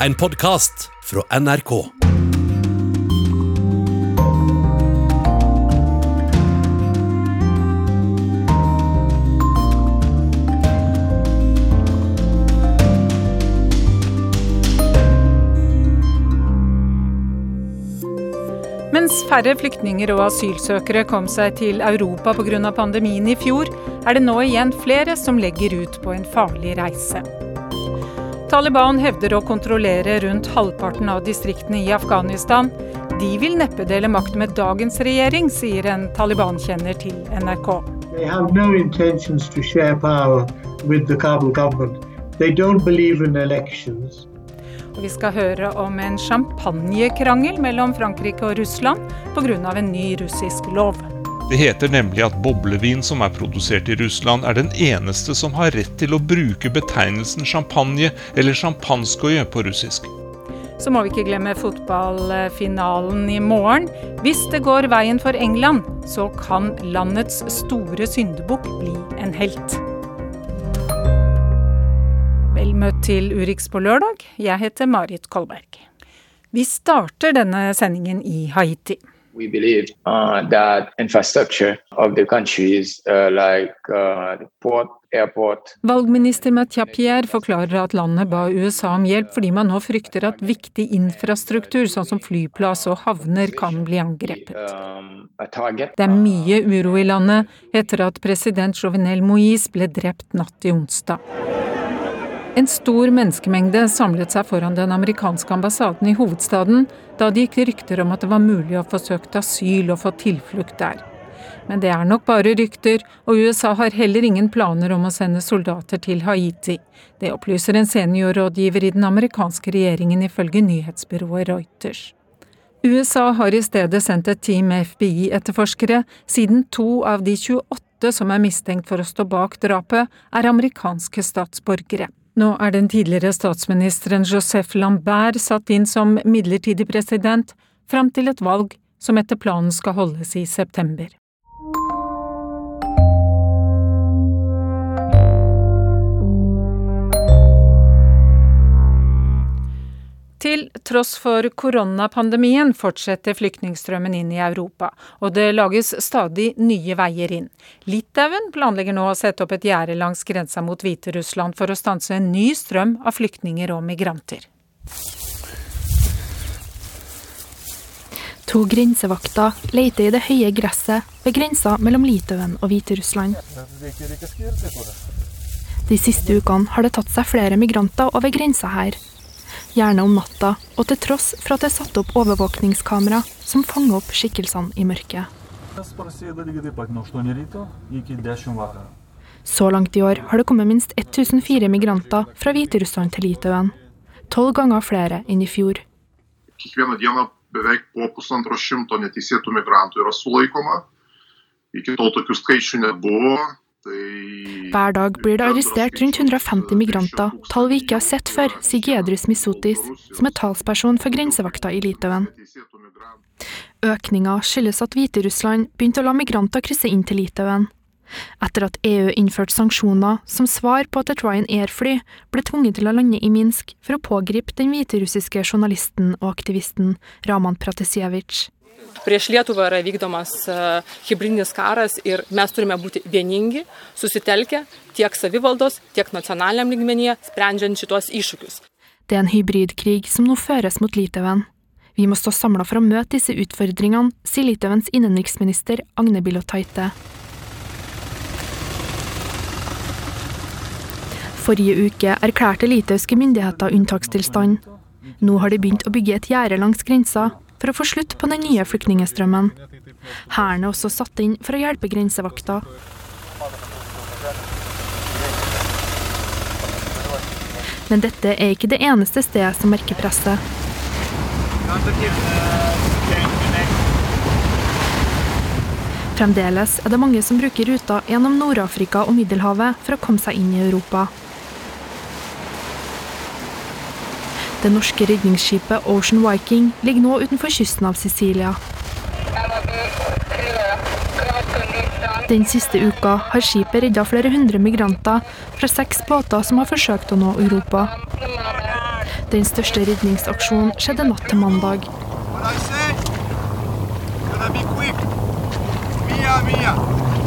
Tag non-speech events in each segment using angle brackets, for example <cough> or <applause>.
En podkast fra NRK. Mens færre flyktninger og asylsøkere kom seg til Europa pga. pandemien i fjor, er det nå igjen flere som legger ut på en farlig reise. Taliban hevder å kontrollere rundt halvparten av distriktene i Afghanistan. De vil neppe dele makt med dagens regjering, sier en Taliban-kjenner til NRK. No intentions to share power with the Kabul government. They don't believe in elections. Og vi skal høre om en champagnekrangel mellom Frankrike og Russland pga. en ny russisk lov. Det heter nemlig at boblevin som er produsert i Russland, er den eneste som har rett til å bruke betegnelsen champagne eller sjampanskoje på russisk. Så må vi ikke glemme fotballfinalen i morgen. Hvis det går veien for England, så kan landets store syndebukk bli en helt. Vel møtt til Urix på lørdag. Jeg heter Marit Kolberg. Vi starter denne sendingen i Haiti. We believe uh, that infrastructure of the countries uh, like uh, the port, airport. Valgminister Mathieu Pierre forklarer at landet ba USA om hjelp fordi man nå frykter at viktig infrastruktur, sånn som flyplass og havner, kan bli angrepet. Um. Det er mye uro i landet etter at president Jovenel Moïse ble drept natt til onsdag. En stor menneskemengde samlet seg foran den amerikanske ambassaden i hovedstaden da det gikk rykter om at det var mulig å få søkt asyl og få tilflukt der. Men det er nok bare rykter, og USA har heller ingen planer om å sende soldater til Haiti. Det opplyser en seniorrådgiver i den amerikanske regjeringen ifølge nyhetsbyrået Reuters. USA har i stedet sendt et team med FBI-etterforskere, siden to av de 28 som er mistenkt for å stå bak drapet, er amerikanske statsborgere. Nå er den tidligere statsministeren Joseph Lambert satt inn som midlertidig president fram til et valg som etter planen skal holdes i september. Til tross for koronapandemien fortsetter flyktningstrømmen inn i Europa, og det lages stadig nye veier inn. Litauen planlegger nå å sette opp et gjerde langs grensa mot Hviterussland for å stanse en ny strøm av flyktninger og migranter. To grensevakter leter i det høye gresset ved grensa mellom Litauen og Hviterussland. De siste ukene har det tatt seg flere migranter over grensa her, gjerne om natta, og til tross for at det er satt opp overvåkningskamera som fanger opp skikkelsene i mørket. Så langt i år har det kommet minst 1004 migranter fra Hviterussland til Litauen. Tolv ganger flere enn i fjor. Kiekvieną dieną beveik po pusantro šimto neteisėtų migrantų yra sulaikoma. Iki tol tokių skaičių nebuvo. Hver dag blir det arrestert rundt 150 migranter, tall vi ikke har sett før, sier Giedrus Misotis, som er talsperson for grensevakta i Litauen. Økninga skyldes at Hviterussland begynte å la migranter krysse inn til Litauen. Etter at EU innførte sanksjoner som svar på at et Ryanair-fly ble tvunget til å lande i Minsk for å pågripe den hviterussiske journalisten og aktivisten Raman Pratasevitsj. Prieš Lietuvą yra vykdomas e, hybridinis karas ir mes turime būti vieningi, susitelkę tiek savivaldos, tiek nacionaliniam lygmenyje, sprendžiant šitos iššūkius. Det er en hybridkrig som nå føres mot Litauen. Vi må stå samla for å møte disse utfordringene, sier Litauens innenriksminister Agne Bilotaite. Forrige uke erklærte litauiske myndigheter unntakstilstand. Nå har de begynt å bygge et gjerde langs grensa for å få slutt på den nye flyktningstrømmen. Hæren er også satt inn for å hjelpe grensevakta. Men dette er ikke det eneste stedet som merker presset. Fremdeles er det mange som bruker ruta gjennom Nord-Afrika og Middelhavet for å komme seg inn i Europa. Det norske redningsskipet Ocean Viking ligger nå utenfor kysten av Sicilia. Den siste uka har skipet redda flere hundre migranter fra seks båter som har forsøkt å nå Europa. Den største redningsaksjonen skjedde natt til mandag. Da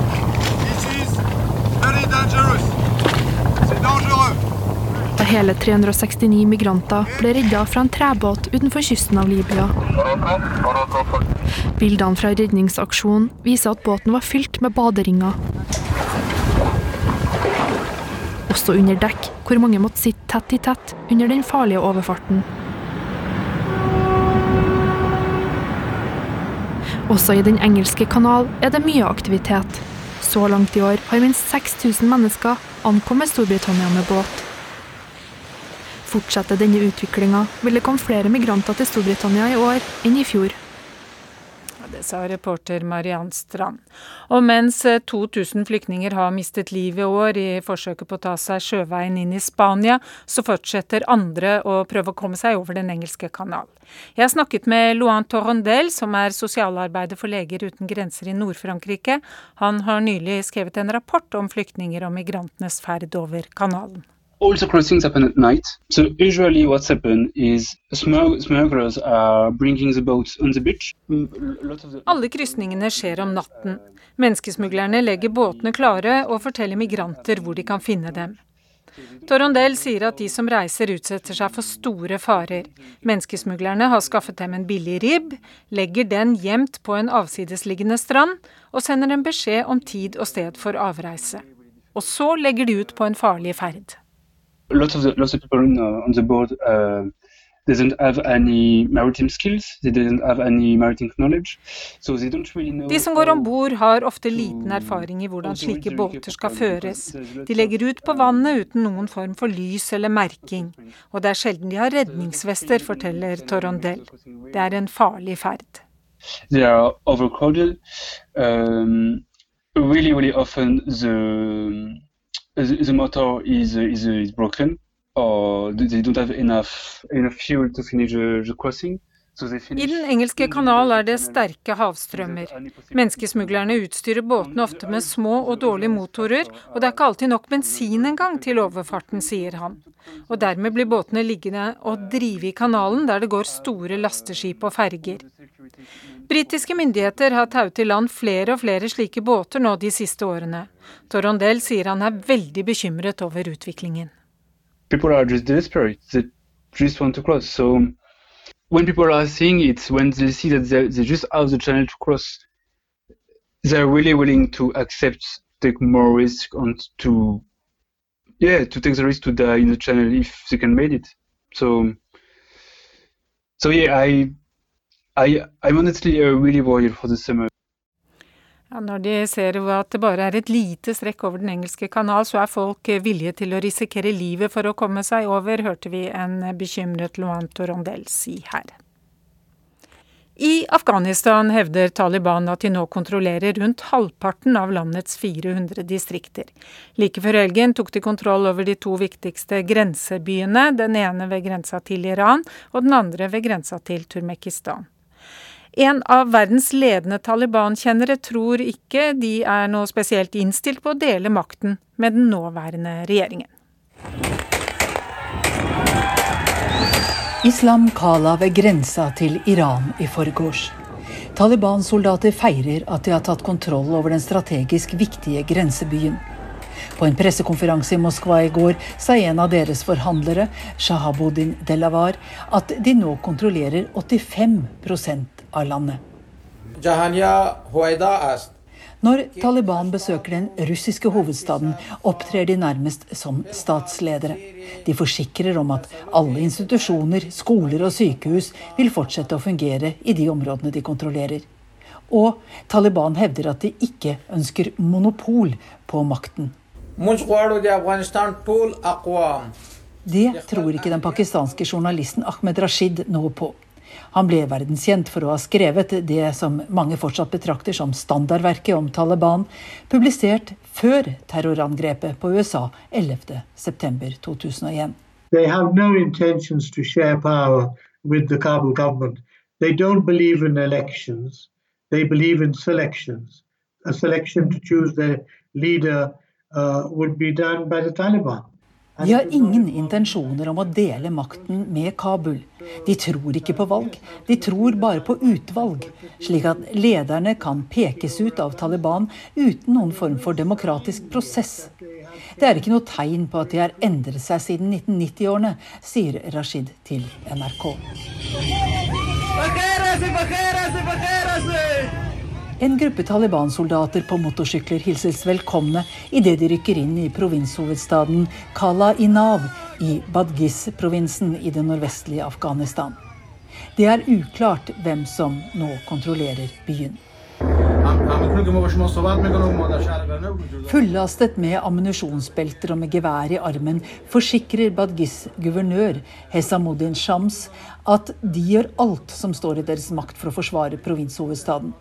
hele 369 migranter ble redda fra en trebåt utenfor kysten av Libya. Bildene fra redningsaksjonen viser at båten var fylt med baderinger. Også under dekk, hvor mange måtte sitte tett i tett under den farlige overfarten. Også i Den engelske kanal er det mye aktivitet. Så langt i år har minst 6000 mennesker ankommet Storbritannia med båt. Fortsetter denne utviklinga, vil det komme flere migranter til Storbritannia i år enn i fjor. Det sa reporter Mariann Strand. Og mens 2000 flyktninger har mistet livet i år i forsøket på å ta seg sjøveien inn i Spania, så fortsetter andre å prøve å komme seg over Den engelske kanal. Jeg har snakket med Loan Torondel, som er sosialarbeider for Leger uten grenser i Nord-Frankrike. Han har nylig skrevet en rapport om flyktninger og migrantenes ferd over kanalen. All the crossings happen at night. So usually what's happened is smugg- smugglers are bringing the boats on the beach. Alle krysningene skjer om natten. Menneskesmuglerne legger båtene klare og forteller migranter hvor de kan finne dem. Torondel sier at de som reiser utsetter seg for store farer. Menneskesmuglerne har skaffet dem en billig ribb, legger den gjemt på en avsidesliggende strand og sender en beskjed om tid og sted for avreise. Og så legger de ut på en farlig ferd. Lots of the lots of people in, uh, on the board uh, doesn't have any maritime skills. They doesn't have any maritime knowledge, so they don't really know. De som går om bord har ofte liten erfaring i hvordan slike båter skal føres. De legger ut på vannet uten noen form for lys eller merking. Og det er sjelden de har redningsvester, forteller Torondel. Det er en farlig ferd. They are overcrowded. Um, really, really often the the, the motor is is, is broken, or they don't have enough enough fuel to finish the, the crossing. I Den engelske kanal er det sterke havstrømmer. Menneskesmuglerne utstyrer båtene ofte med små og dårlige motorer, og det er ikke alltid nok bensin engang til overfarten, sier han. Og dermed blir båtene liggende og drive i kanalen der det går store lasteskip og ferger. Britiske myndigheter har tauet i land flere og flere slike båter nå de siste årene. Torondel sier han er veldig bekymret over utviklingen. people are just desperate. They just want to cross. So when people are seeing it, when they see that they they just have the channel to cross, they're really willing to accept take more risk and to yeah to take the risk to die in the channel if they can make it. So so yeah, I I I'm honestly uh, really worried for the summer. Ja, når de ser at det bare er et lite strekk over Den engelske kanal, så er folk eh, villige til å risikere livet for å komme seg over, hørte vi en bekymret Luan Torondel si her. I Afghanistan hevder Taliban at de nå kontrollerer rundt halvparten av landets 400 distrikter. Like før helgen tok de kontroll over de to viktigste grensebyene, den ene ved grensa til Iran og den andre ved grensa til Turmekistan. En av verdens ledende Taliban-kjennere tror ikke de er noe spesielt innstilt på å dele makten med den nåværende regjeringen. Islam Kala ved grensa til Iran i forgårs. Taliban-soldater feirer at de har tatt kontroll over den strategisk viktige grensebyen. På en pressekonferanse i Moskva i går sa en av deres forhandlere, Shahabuddin Delavar, at de nå kontrollerer 85 av landet. Når Taliban besøker den russiske hovedstaden, opptrer de nærmest som statsledere. De forsikrer om at alle institusjoner, skoler og sykehus vil fortsette å fungere i de områdene de kontrollerer. Og Taliban hevder at de ikke ønsker monopol på makten. Det tror ikke den pakistanske journalisten Ahmed Rashid noe på. Han ble verdenskjent for å ha skrevet det som mange fortsatt betrakter som standardverket om Taliban, publisert før terrorangrepet på USA 11.9.2001. They have no intentions to share power with the Kabul government. They don't believe in elections. They believe in selections. A selection to choose their leader uh, would be done by the Taliban. De har ingen intensjoner om å dele makten med Kabul. De tror ikke på valg, de tror bare på utvalg, slik at lederne kan pekes ut av Taliban uten noen form for demokratisk prosess. Det er ikke noe tegn på at de har endret seg siden 1990-årene, sier Rashid til NRK. En gruppe Taliban-soldater på motorsykler hilses velkomne idet de rykker inn i provinshovedstaden Kala Inav i Badghis-provinsen i det nordvestlige Afghanistan. Det er uklart hvem som nå kontrollerer byen. Fullastet med ammunisjonsbelter og med gevær i armen forsikrer Badgis guvernør Hesamuddin Shams at de gjør alt som står i deres makt for å forsvare provinshovedstaden.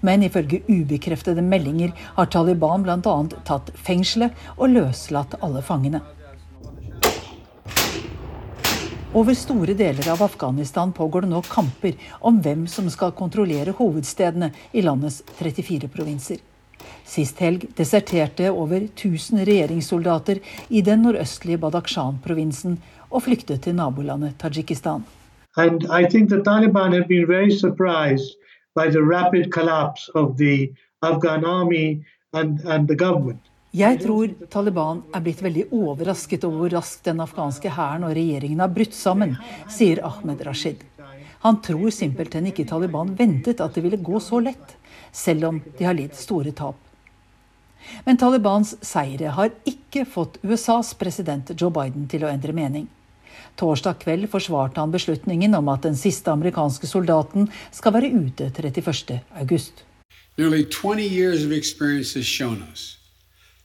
Men ifølge ubekreftede meldinger har Taliban bl.a. tatt fengselet og løslatt alle fangene. Over store deler av Afghanistan pågår det nå kamper om hvem som skal kontrollere hovedstedene i landets 34 provinser. Sist helg deserterte over 1000 regjeringssoldater i den nordøstlige Badakhshan-provinsen og flyktet til nabolandet Tadsjikistan. And I think the Taliban have been very surprised by the rapid collapse of the Afghan army and, and the government. Jeg tror Taliban er blitt veldig overrasket over hvor raskt den afghanske hæren og regjeringen har brutt sammen, sier Ahmed Rashid. Han tror simpelthen ikke Taliban ventet at det ville gå så lett, selv om de har lidd store tap. Men Talibans seire har ikke fått USAs president Joe Biden til å endre mening. Torsdag kveld forsvarte han beslutningen om at den siste amerikanske soldaten skal være ute 31. august. Nearly 20 years of experience has shown us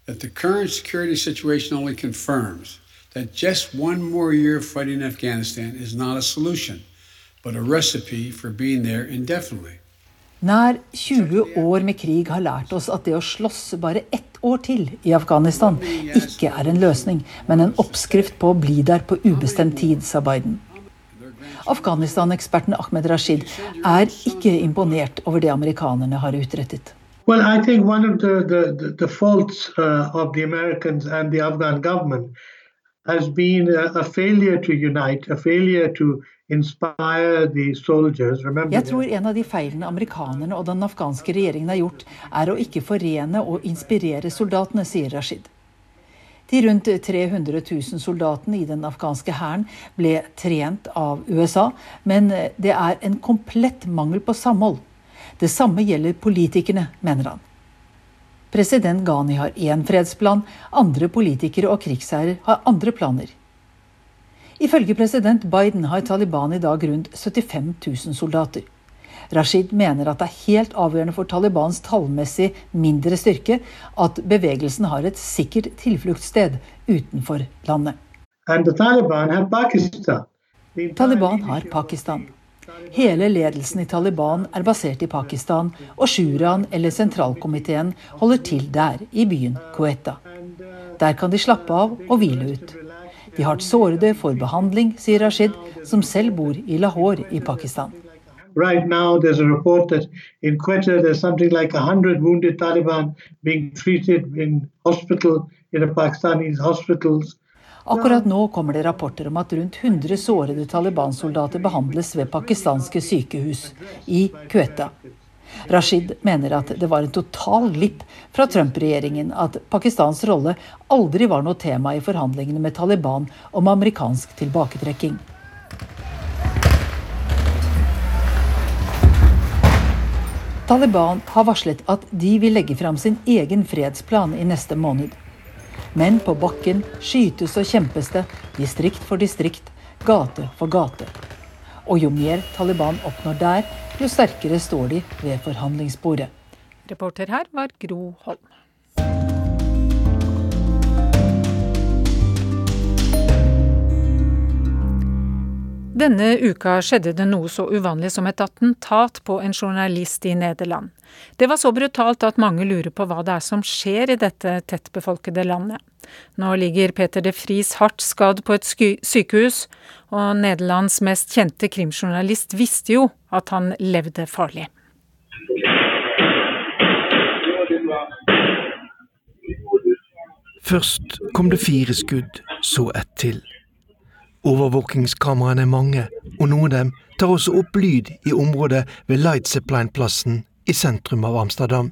that the current security situation only confirms that just one more year fighting Afghanistan is not a solution, but a recipe for being there indefinitely. Nær 20 år med krig har lært oss at det å slåss bare ett år til i Afghanistan ikke er en løsning, men en oppskrift på å bli der på ubestemt tid, sa Biden. Afghanistan-eksperten Ahmed Rashid er ikke imponert over det amerikanerne har utrettet. Well, I think one of the, the, the faults uh, of the Americans and the Afghan government has been a, a failure to unite, a failure to Jeg tror en av de feilene amerikanerne og den afghanske regjeringen har gjort, er å ikke forene og inspirere soldatene, sier Rashid. De rundt 300 000 soldatene i den afghanske hæren ble trent av USA, men det er en komplett mangel på samhold. Det samme gjelder politikerne, mener han. President Ghani har én fredsplan, andre politikere og krigsherrer har andre planer. Ifølge president Biden har Taliban i dag rundt 75 000 soldater. Rashid mener at det er helt avgjørende for Talibans tallmessig mindre styrke at bevegelsen har et sikkert tilfluktssted utenfor landet. Taliban har Pakistan. Hele ledelsen i Taliban er basert i Pakistan, og shuraen, eller sentralkomiteen, holder til der, i byen Quetta. Der kan de slappe av og hvile ut. De hardt sårede får behandling, sier Rashid, som selv bor i Lahore i Pakistan. Right now, there's a report that in Quetta there's something like 100 wounded Taliban being treated in hospital in the Pakistani hospitals. Akkurat nå kommer det rapporter om at rundt 100 sårede Taliban-soldater behandles ved pakistanske sykehus i Quetta. Rashid mener at det var en total glipp fra Trump-regjeringen at Pakistans rolle aldri var noe tema i forhandlingene med Taliban om amerikansk tilbaketrekking. Taliban har varslet at de vil legge fram sin egen fredsplan i neste måned. Men på bakken skytes og kjempes det, distrikt for distrikt, gate for gate. Og jo mer Taliban oppnår der, jo sterkere står de ved forhandlingsbordet. Reporter her var Gro Holm. Denne uka skjedde det noe så uvanlig som et attentat på en journalist i Nederland. Det var så brutalt at mange lurer på hva det er som skjer i dette tettbefolkede landet. Nå ligger Peter de Vries hardt skadd på et sykehus, og Nederlands mest kjente krimjournalist visste jo at han levde farlig. Først kom det fire skudd, så ett til. Overvåkingskameraene er mange, og noen av dem tar også opp lyd i området ved Lightsepline-plassen i sentrum av Amsterdam.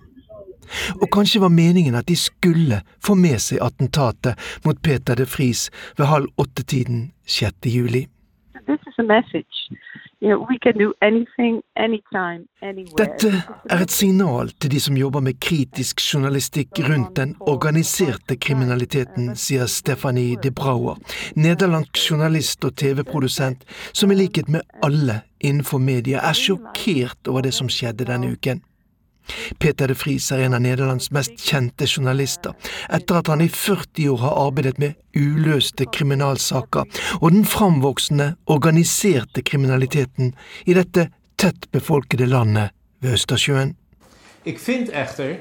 Og kanskje var meningen at de skulle få med seg attentatet mot Peter de Vries ved halv åtte-tiden 6. juli. Dette er et signal til de som jobber med kritisk journalistikk rundt den organiserte kriminaliteten, sier Stephanie de Brouwer, nederlandsk journalist og TV-produsent, som i likhet med alle innenfor media er sjokkert over det som skjedde denne uken. Peter de Vries er en av Nederlands mest kjente journalister, etter at han i 40 år har arbeidet med uløste kriminalsaker og den framvoksende, organiserte kriminaliteten i dette tettbefolkede landet ved Østersjøen. Jeg finner echter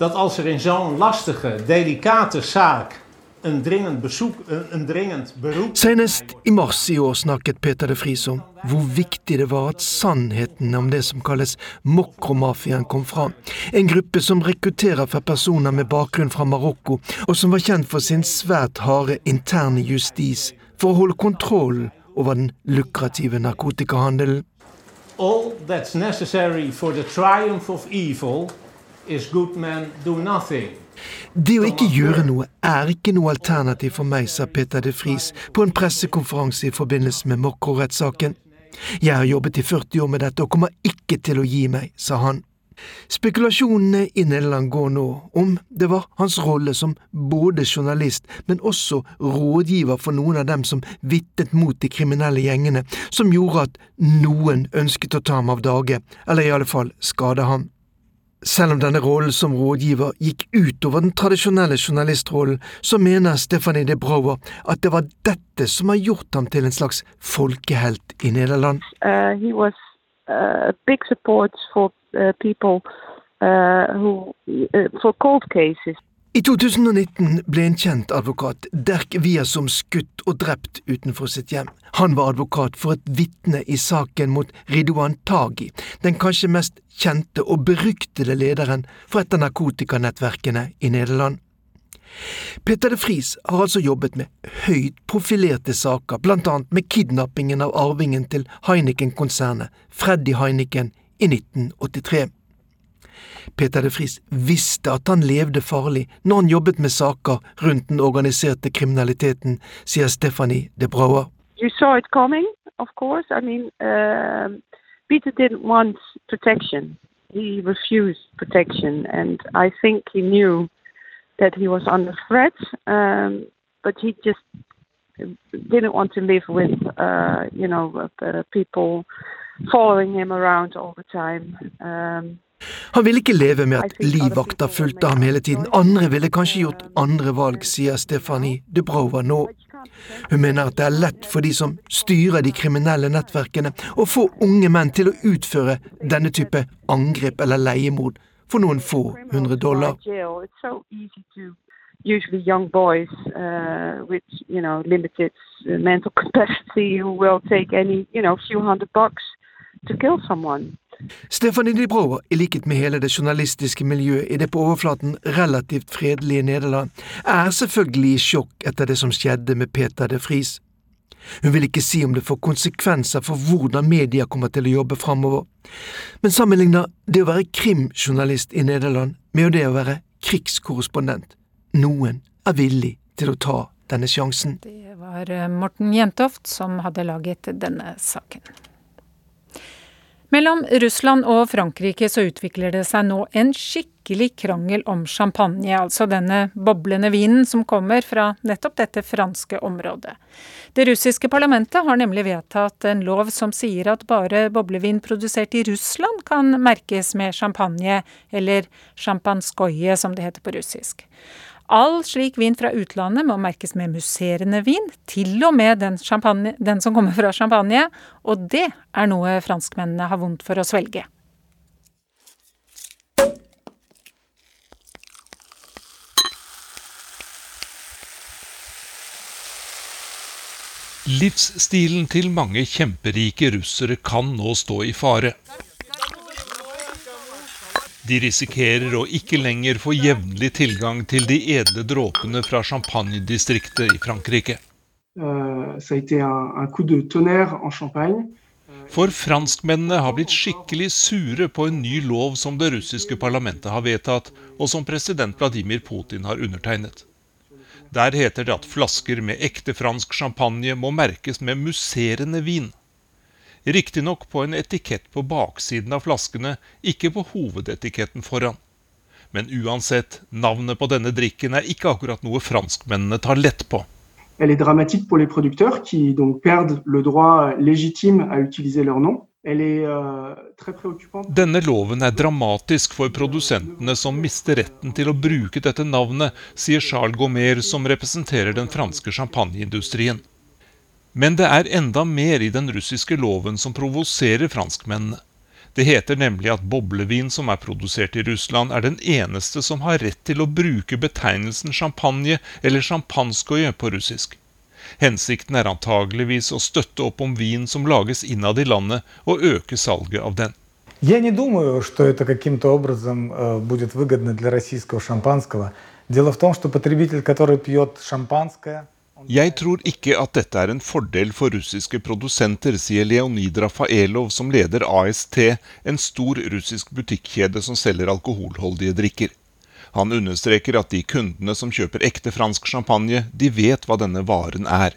dat als er in zo'n lastige, delicate zaak een dringend, bezoek, en dringend beroep Senest i mars i år snakket Peter de Vries om hvor viktig det var at sannheten om det som kalles Mokro-mafiaen kom fram. En gruppe som rekrutterer fra personer med bakgrunn fra Marokko, og som var kjent for sin svært harde interne justis for å holde kontroll over den lukrative narkotikahandelen. All that's necessary for the triumph of evil is good men do nothing. Det å ikke gjøre noe er ikke noe alternativ for meg, sa Peter de Fries på en pressekonferanse i forbindelse med Mokro-rettssaken. Jeg har jobbet i 40 år med dette og kommer ikke til å gi meg, sa han. Spekulasjonene i Nederland går nå om det var hans rolle som både journalist, men også rådgiver for noen av dem som vitnet mot de kriminelle gjengene, som gjorde at noen ønsket å ta ham av dage, eller i alle fall skade ham. Selv om denne rollen som rådgiver gikk utover den tradisjonelle journalistrollen, så mener Stephanie de Brouwer at det var dette som har gjort ham til en slags folkehelt i Nederland. Uh, he was uh, big for uh, uh, uh, for cold cases. I 2019 ble en kjent advokat, Derk Wiersum, skutt og drept utenfor sitt hjem. Han var advokat for et vitne i saken mot Ridwan Tagi, den kanskje mest kjente og beryktede lederen for et av narkotikanettverkene i Nederland. Peter de Vries har altså jobbet med høyt profilerte saker, blant annet med kidnappingen av arvingen til Heineken-konsernet, Freddy Heineken, i 1983. Peter de Vries visste at han levde farlig når han jobbet med saker rundt den organiserte kriminaliteten, sier Stephanie de Brouwer. You saw it coming, of course. I mean, uh, Peter didn't want protection. He refused protection, and I think he knew that he was under threat, um, but he just didn't want to live with, uh, you know, uh, people following him around all the time. Um, han ville ikke leve med at livvakter fulgte ham hele tiden. Andre ville kanskje gjort andre valg, sier Stefanie Dubrova nå. Hun mener at det er lett for de som styrer de kriminelle nettverkene, å få unge menn til å utføre denne type angrep eller leiemord for noen få hundre dollar. Usually young boys uh, with, you know, limited mental <laughs> capacity who will take any, you know, few hundred bucks to kill someone. Stefanie de Brouwer, i likhet med hele det journalistiske miljøet i det på overflaten relativt fredelige Nederland, er selvfølgelig i sjokk etter det som skjedde med Peter de Fries. Hun vil ikke si om det får konsekvenser for hvordan media kommer til å jobbe framover, men sammenligner det å være krimjournalist i Nederland med det å være krigskorrespondent. Noen er villig til å ta denne sjansen. Det var eh, Morten Jentoft som hadde laget denne saken. Mellom Russland og Frankrike så utvikler det seg nå en skikkelig krangel om champagne, altså denne boblende vinen som kommer fra nettopp dette franske området. Det russiske parlamentet har nemlig vedtatt en lov som sier at bare boblevin produsert i Russland kan merkes med champagne, eller champanskoje som det heter på russisk. All slik vin fra utlandet må merkes med musserende vin, til og med den, den, som kommer fra champagne, og det er noe franskmennene har vondt for å svelge. Livsstilen til mange kjemperike russere kan nå stå i fare. De risikerer å ikke lenger få jevnlig tilgang til de edle dråpene fra champagnedistriktet i Frankrike. Ça a été un, un coup de tonnerre en Champagne. For franskmennene har blitt skikkelig sure på en ny lov som det russiske parlamentet har vedtatt, og som president Vladimir Putin har undertegnet. Der heter det at flasker med ekte fransk champagne må merkes med musserende vin. Riktignok på en etikett på baksiden av flaskene, ikke på hovedetiketten foran. Men uansett, navnet på denne drikken er ikke akkurat noe franskmennene tar lett på. Elle est dramatique pour les producteurs qui donc perdent le droit légitime à utiliser leur nom. Elle est euh. Denne loven er dramatisk for produsentene som mister retten til å bruke dette navnet, sier Charles Gaumer, som representerer den franske champagneindustrien. Men det er enda mer i den russiske loven som provoserer franskmennene. Det heter nemlig at boblevin som er produsert i Russland, er den eneste som har rett til å bruke betegnelsen champagne eller sjampanskoje på russisk. Hensikten er antageligvis å støtte opp om vin som lages innad i landet, og øke salget av den. Я не думаю, что это каким-то образом э, будет выгодно для российского шампанского. Дело в том, что потребитель, который пьет шампанское, Jeg tror ikke at dette er en fordel for russiske produsenter, sier Leonid Rafaelov, som leder AST, en stor russisk butikkjede som selger alkoholholdige drikker. Han understreker at de kundene som kjøper ekte fransk champagne, de vet hva denne varen er.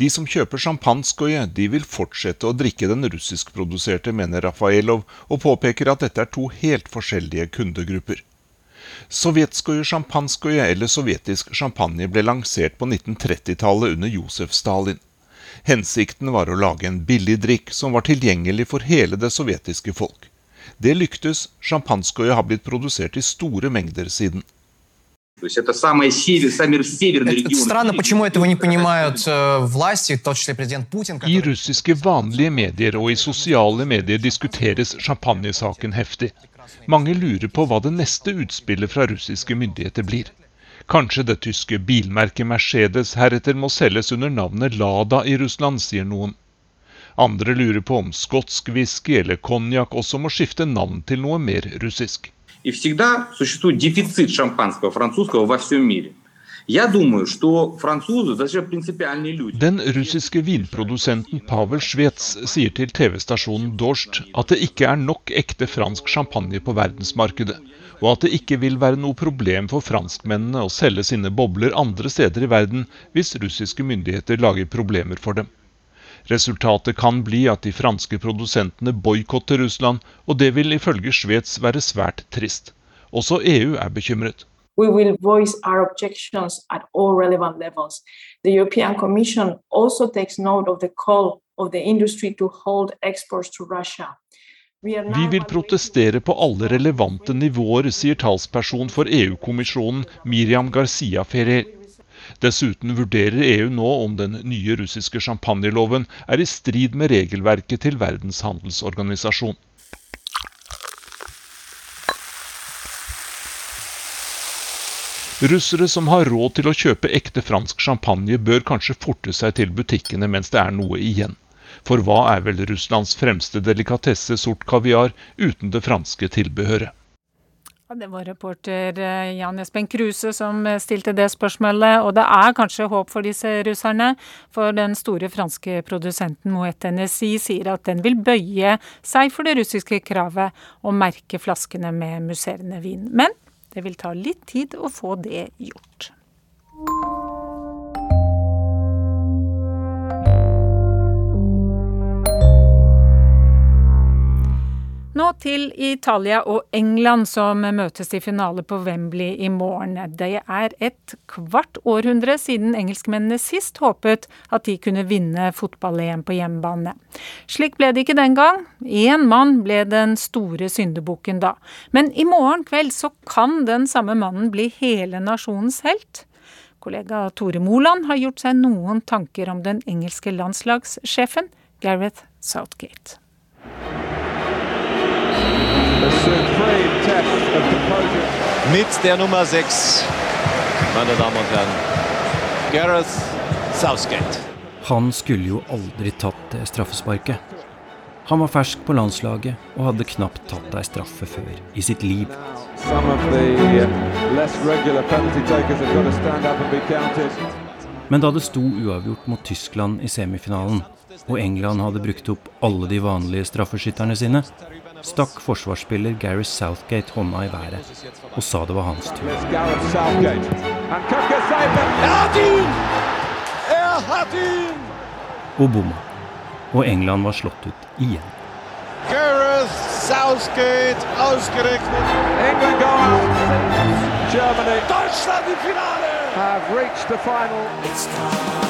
De som kjøper sjampanskoje, de vil fortsette å drikke den russiskproduserte, mener Rafaelov, og påpeker at dette er to helt forskjellige kundegrupper. Sovjetskoje sjampanskoje, eller sovjetisk champagne, ble lansert på 1930-tallet under Josef Stalin. Hensikten var å lage en billig drikk som var tilgjengelig for hele det sovjetiske folk. Det lyktes, sjampanskoje har blitt produsert i store mengder siden. То есть это самые север, самые северные Это регионы. странно, почему этого не понимают э, власти, в том числе президент Путин, I который... russiske vanlige medier og i sosiale medier diskuteres champagnesaken heftig. Mange lurer på hva det neste utspillet fra russiske myndigheter blir. Kanskje det tyske bilmerket Mercedes heretter må selges under navnet Lada i Russland, sier noen. Andre lurer på om skotsk whisky eller konjakk også må skifte navn til noe mer russisk. И всегда существует дефицит шампанского французского во всем мире. Я думаю, что французы даже принципиальные люди. Den russiske vinprodusenten Pavel Svets sier til TV-stasjonen Dorst at det ikke er nok ekte fransk champagne på verdensmarkedet, og at det ikke vil være noe problem for franskmennene å selge sine bobler andre steder i verden hvis russiske myndigheter lager problemer for dem. Resultatet kan bli at de franske produsentene boikotter Russland, og det vil ifølge Svets være svært trist. Også EU er bekymret. we will voice our objections at all relevant levels. The European Commission also takes note of the call of the industry to hold exports to Russia. Vi vil protestere på alle relevante nivåer, sier talsperson for EU-kommisjonen Miriam Garcia Ferrer. Dessuten vurderer EU nå om den nye russiske champagneloven er i strid med regelverket til Verdens handelsorganisasjon. Russere som har råd til å kjøpe ekte fransk champagne, bør kanskje forte seg til butikkene mens det er noe igjen. For hva er vel Russlands fremste delikatesse sort kaviar uten det franske tilbehøret? Det var reporter eh, Jan Espen Kruse som eh, stilte det spørsmålet. Og det er kanskje håp for disse russerne, for den store franske produsenten Moet NSI sier at den vil bøye seg for det russiske kravet å merke flaskene med musserende vin. Men det vil ta litt tid å få det gjort. Nå til Italia og England som møtes i finale på Wembley i morgen. Det er et kvart århundre siden engelskmennene sist håpet at de kunne vinne fotball-EM på hjemmebane. Slik ble det ikke den gang. Én mann ble den store syndebukken da. Men i morgen kveld så kan den samme mannen bli hele nasjonens helt. Kollega Tore Moland har gjort seg noen tanker om den engelske landslagssjefen Gareth Southgate. Mit der Nummer 6, meine Damen und Herren, Gareth Southgate. Han skulle jo aldri tatt det straffesparket. Han var fersk på landslaget og hadde knapt tatt ei straffe før i sitt liv. Men da det sto uavgjort mot Tyskland i semifinalen, og England hadde brukt opp alle de vanlige straffeskytterne sine, stakk forsvarsspiller Gary Southgate hånda i været og sa det var hans tur. Og bomma. Og England var slått ut igjen. Gareth Southgate ausgerechnet. England go out. Germany. Deutschland im Finale. Have reached the final. It's coming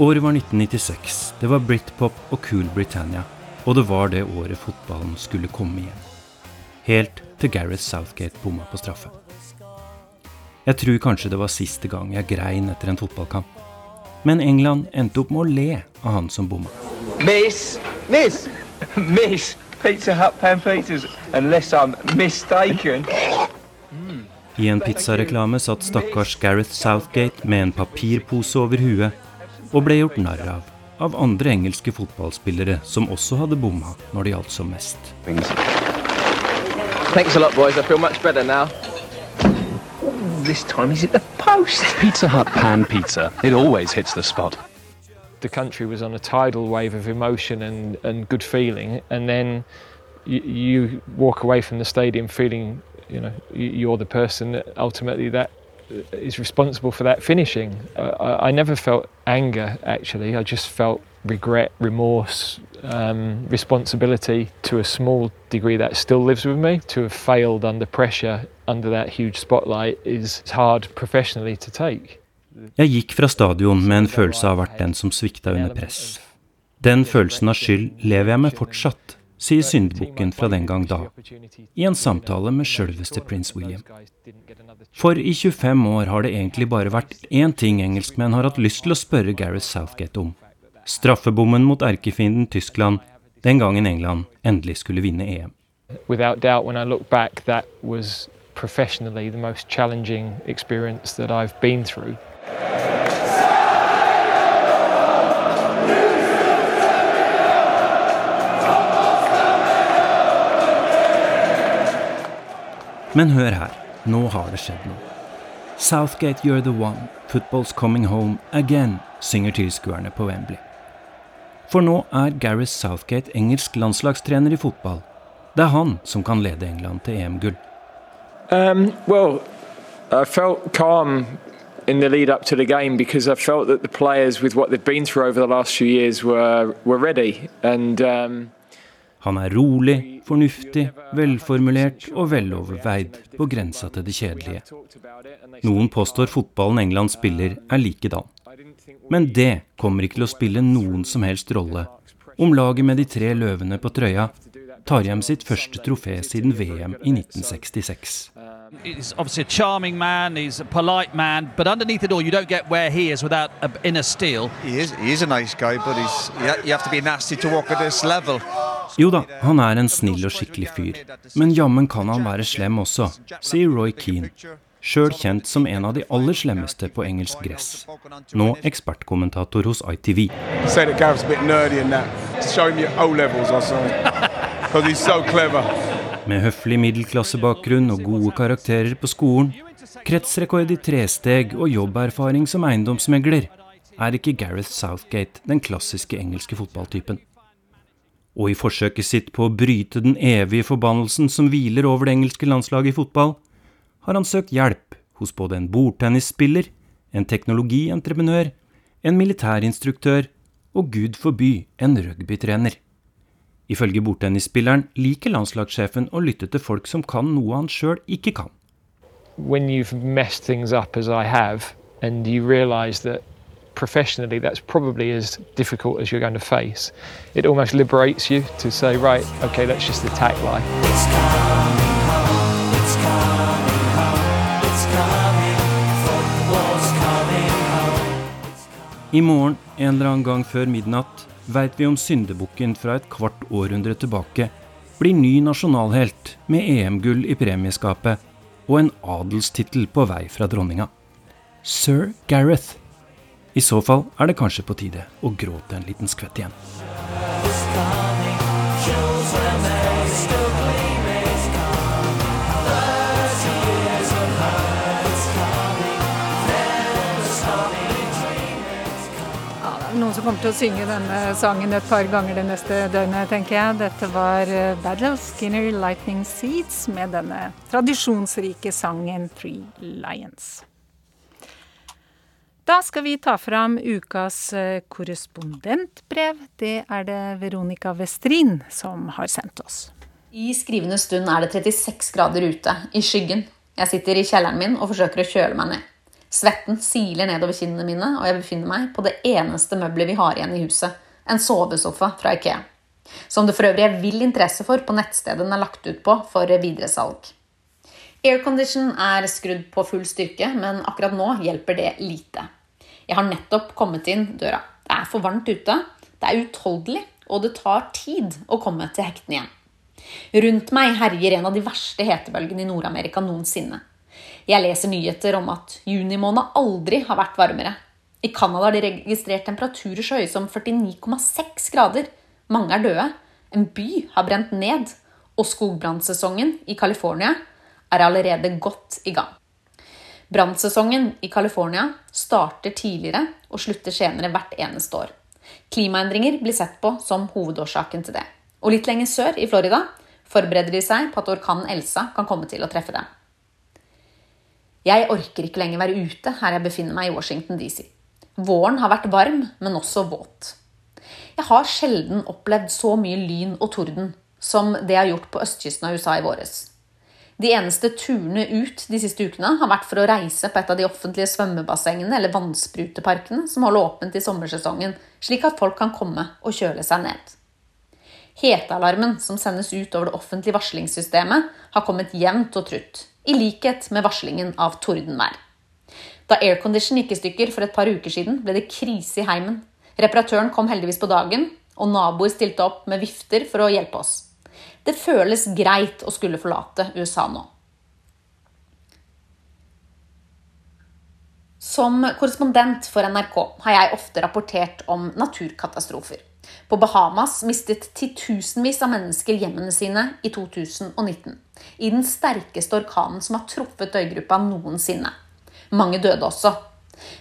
Året var 1996. Det var Britpop og Cool Britannia. Og det var det året fotballen skulle komme igjen. Helt til Gareth Southgate bomma på straffe. Jeg tror kanskje det var siste gang jeg grein etter en fotballkamp. Men England endte opp med å le av han som bomma. Miss, miss, miss Pizza Hut pan pizzas, unless I'm mistaken. I en pizzareklame satt stakkars Gareth Southgate med en papirpose over huet og ble gjort narr av av andre engelske fotballspillere som også hadde bomma når det gjaldt som mest. Thanks a lot, boys. I feel much better now. This time the post. Pizza Hut pan pizza. It always hits the spot. The country was on a tidal wave of emotion and, and good feeling, and then you, you walk away from the stadium feeling, you know, you're the person that ultimately that is responsible for that finishing. Uh, I, I never felt anger actually. I just felt regret, remorse, um, responsibility to a small degree that still lives with me. To have failed under pressure, under that huge spotlight, is hard professionally to take. Jeg gikk fra stadion med en følelse av å ha vært den som svikta under press. Den følelsen av skyld lever jeg med fortsatt, sier syndebukken fra den gang da, i en samtale med sjølveste prins William. For i 25 år har det egentlig bare vært én ting engelskmenn har hatt lyst til å spørre Gareth Southgate om. Straffebommen mot erkefienden Tyskland den gangen England endelig skulle vinne EM. Without doubt, when I look back, that was professionally the most challenging experience that I've been through. Men hør her, nå har det skjedd noe. Southgate, you're the one, football's coming home again, synger tilskuerne på Wembley. For nå er Gareth Southgate engelsk landslagstrener i fotball. Det er han som kan lede England til EM-gull. Um, well, I felt calm in the lead up to the game because I felt that the players, with what they've been through over the last few years, were were ready. And um, Han er rolig, fornuftig, velformulert og veloverveid, på grensa til det kjedelige. Noen påstår fotballen England spiller er likedan. Men det kommer ikke til å spille noen som helst rolle om laget med de tre løvene på trøya tar hjem sitt første trofé siden VM i 1966. He's obviously a charming man, he's a polite man, but underneath it all, you don't get where he is without a inner steel. He is, he is a nice guy, but he's, you have to be nasty to walk at this level. Jo da, han er en snill og skikkelig fyr, men jammen kan han være slem også, sier Roy Keane, sjøl kjent som en av de aller slemmeste på engelsk gress. Nå ekspertkommentator hos ITV. Med høflig middelklassebakgrunn og gode karakterer på skolen, kretsrekord i tresteg og jobberfaring som eiendomsmegler, er ikke Gareth Southgate den klassiske engelske fotballtypen. Og i forsøket sitt på å bryte den evige forbannelsen som hviler over det engelske landslaget i fotball, har han søkt hjelp hos både en bordtennisspiller, en teknologientreprenør, en militærinstruktør og gud forby en rugbytrener. Ifølge bordtennisspilleren liker landslagssjefen å lytte til folk som kan noe han sjøl ikke kan. when you've messed things up as I have, and you realise that professionally that's probably as difficult as you're going to face, it almost liberates you to say, right, okay, let's just attack life. I morgen, en eller annen gang før midnatt, veit vi om syndebukken fra et kvart århundre tilbake blir ny nasjonalhelt med EM-gull i premieskapet og en adelstittel på vei fra dronninga. Sir Gareth. I så fall er det kanskje på tide å gråte en liten skvett igjen. Noen som kommer til å synge denne sangen et par ganger det neste døgnet, tenker jeg. Dette var Battle Battle Skinner Lightning Seeds med denne tradisjonsrike sangen Three Lions. Da skal vi ta fram ukas eh, korrespondentbrev. Det er det Veronica Westrin som har sendt oss. I skrivende stund er det 36 grader ute, i skyggen. Jeg sitter i kjelleren min og forsøker å kjøle meg ned. Svetten siler nedover kinnene mine, og jeg befinner meg på det eneste møbelet vi har igjen i huset, en sovesofa fra Ikea. Som det for øvrig er vill interesse for på nettstedet den er lagt ut på for videresalg. Aircondition er skrudd på full styrke, men akkurat nå hjelper det lite. Jeg har nettopp kommet inn døra. Det er for varmt ute, det er utholdelig, og det tar tid å komme til hektene igjen. Rundt meg herjer en av de verste hetebølgene i Nord-Amerika noensinne. Jeg leser nyheter om at juni måned aldri har vært varmere. I Canada har de registrert temperaturer så høye som 49,6 grader. Mange er døde. En by har brent ned. Og skogbrannsesongen i California er allerede godt i gang. Brannsesongen i California starter tidligere og slutter senere hvert eneste år. Klimaendringer blir sett på som hovedårsaken til det. Og litt lenger sør, i Florida, forbereder de seg på at orkanen Elsa kan komme til å treffe dem. Jeg orker ikke lenger være ute her jeg befinner meg i Washington DC. Våren har vært varm, men også våt. Jeg har sjelden opplevd så mye lyn og torden som det jeg har gjort på østkysten av USA i våres. De eneste turene ut de siste ukene har vært for å reise på et av de offentlige svømmebassengene eller vannspruteparkene som holder åpent i sommersesongen, slik at folk kan komme og kjøle seg ned. Hetealarmen som sendes ut over det offentlige varslingssystemet, har kommet jevnt og trutt, i likhet med varslingen av tordenvær. Da aircondition gikk i stykker for et par uker siden, ble det krise i heimen. Reparatøren kom heldigvis på dagen, og naboer stilte opp med vifter for å hjelpe oss. Det føles greit å skulle forlate USA nå. Som korrespondent for NRK har jeg ofte rapportert om naturkatastrofer. På Bahamas mistet titusenvis av mennesker hjemmene sine i 2019. I den sterkeste orkanen som har truffet øygruppa noensinne. Mange døde også.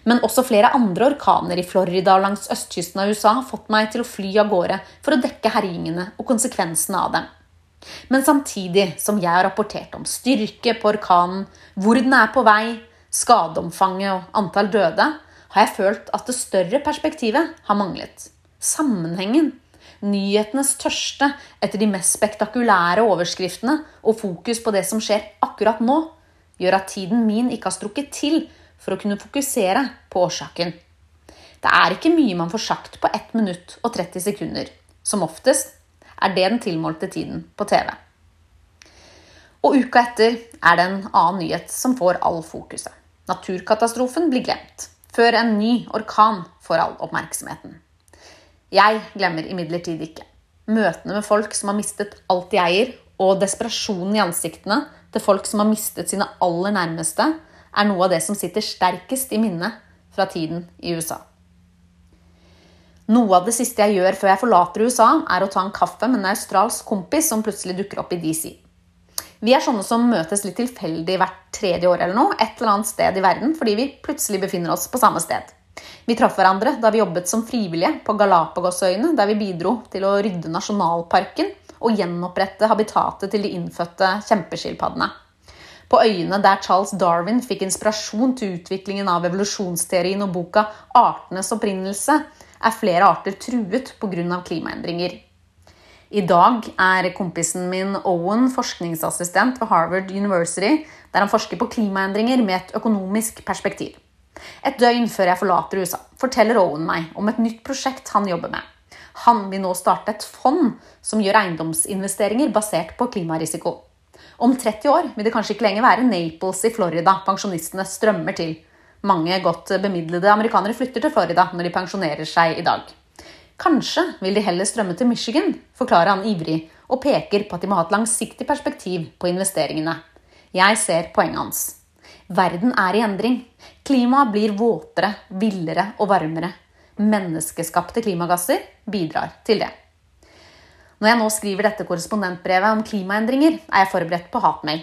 Men også flere andre orkaner i Florida og langs østkysten av USA har fått meg til å fly av gårde for å dekke herjingene og konsekvensene av dem. Men samtidig som jeg har rapportert om styrke på orkanen, hvor den er på vei, skadeomfanget og antall døde, har jeg følt at det større perspektivet har manglet. Sammenhengen. Nyhetenes tørste etter de mest spektakulære overskriftene og fokus på det som skjer akkurat nå, gjør at tiden min ikke har strukket til for å kunne fokusere på årsaken. Det er ikke mye man får sagt på 1 minutt og 30 sekunder. Som oftest er det den tilmålte tiden på TV. Og uka etter er det en annen nyhet som får all fokuset. Naturkatastrofen blir glemt, før en ny orkan får all oppmerksomheten. Jeg glemmer imidlertid ikke. Møtene med folk som har mistet alt de eier, og desperasjonen i ansiktene til folk som har mistet sine aller nærmeste, er noe av det som sitter sterkest i minnet fra tiden i USA. Noe av det siste jeg gjør før jeg forlater USA, er å ta en kaffe med en australsk kompis som plutselig dukker opp i DC. Vi er sånne som møtes litt tilfeldig hvert tredje år eller noe, et eller annet sted i verden, fordi vi plutselig befinner oss på samme sted. Vi traff hverandre da vi jobbet som frivillige på Galapagosøyene, der vi bidro til å rydde nasjonalparken og gjenopprette habitatet til de innfødte kjempeskilpaddene. På øyene der Charles Darwin fikk inspirasjon til utviklingen av evolusjonsteorien og boka 'Artenes opprinnelse', er flere arter truet pga. klimaendringer. I dag er kompisen min Owen forskningsassistent ved Harvard University, der han forsker på klimaendringer med et økonomisk perspektiv. Et døgn før jeg forlater USA, forteller Owen meg om et nytt prosjekt han jobber med. Han vil nå starte et fond som gjør eiendomsinvesteringer basert på klimarisiko. Om 30 år vil det kanskje ikke lenger være Naples i Florida pensjonistene strømmer til. Mange godt bemidlede amerikanere flytter til Florida når de pensjonerer seg i dag. Kanskje vil de heller strømme til Michigan, forklarer han ivrig, og peker på at de må ha et langsiktig perspektiv på investeringene. Jeg ser poenget hans. Verden er i endring. Klimaet blir våtere, villere og varmere. Menneskeskapte klimagasser bidrar til det. Når jeg nå skriver dette korrespondentbrevet om klimaendringer, er jeg forberedt på hatmail.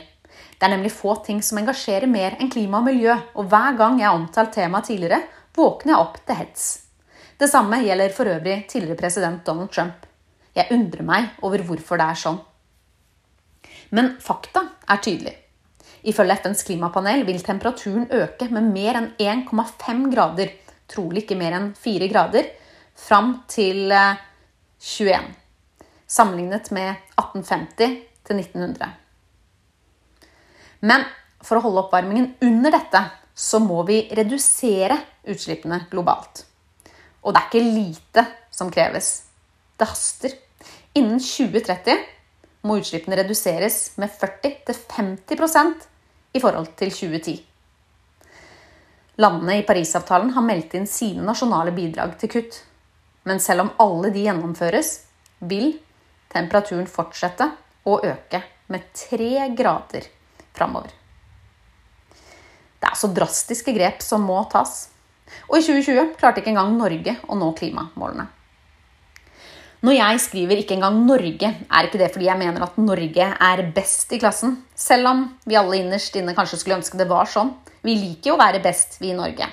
Det er nemlig få ting som engasjerer mer enn klima og miljø, og hver gang jeg har omtalt temaet tidligere, våkner jeg opp til hets. Det samme gjelder for øvrig tidligere president Donald Trump. Jeg undrer meg over hvorfor det er sånn. Men fakta er tydelig. Ifølge FNs klimapanel vil temperaturen øke med mer enn 1,5 grader, trolig ikke mer enn 4 grader, fram til 21. Eh, sammenlignet med 1850 til 1900. Men for å holde oppvarmingen under dette, så må vi redusere utslippene globalt. Og det er ikke lite som kreves. Det haster. Innen 2030 må utslippene reduseres med 40-50% i forhold til 2010. Landene i Parisavtalen har meldt inn sine nasjonale bidrag til kutt. Men selv om alle de gjennomføres, vil temperaturen fortsette å øke med tre grader framover. Det er så drastiske grep som må tas. Og i 2020 klarte ikke engang Norge å nå klimamålene. Når jeg skriver 'ikke engang Norge', er ikke det fordi jeg mener at Norge er best i klassen. Selv om vi alle innerst inne kanskje skulle ønske det var sånn. Vi liker jo å være best, vi i Norge.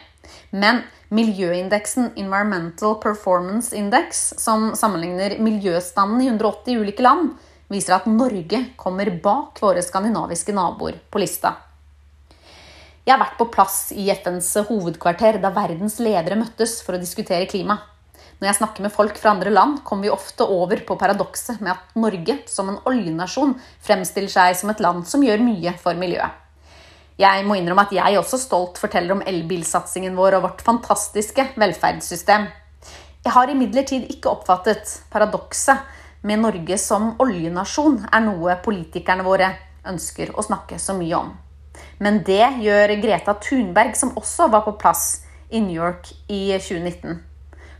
Men miljøindeksen Environmental Performance Index, som sammenligner miljøstanden i 180 ulike land, viser at Norge kommer bak våre skandinaviske naboer på lista. Jeg har vært på plass i FNs hovedkvarter da verdens ledere møttes for å diskutere klima. Når jeg snakker med folk fra andre land, kommer vi ofte over på paradokset med at Norge, som en oljenasjon, fremstiller seg som et land som gjør mye for miljøet. Jeg må innrømme at jeg også stolt forteller om elbilsatsingen vår og vårt fantastiske velferdssystem. Jeg har imidlertid ikke oppfattet paradokset med Norge som oljenasjon er noe politikerne våre ønsker å snakke så mye om. Men det gjør Greta Thunberg, som også var på plass i New York i 2019.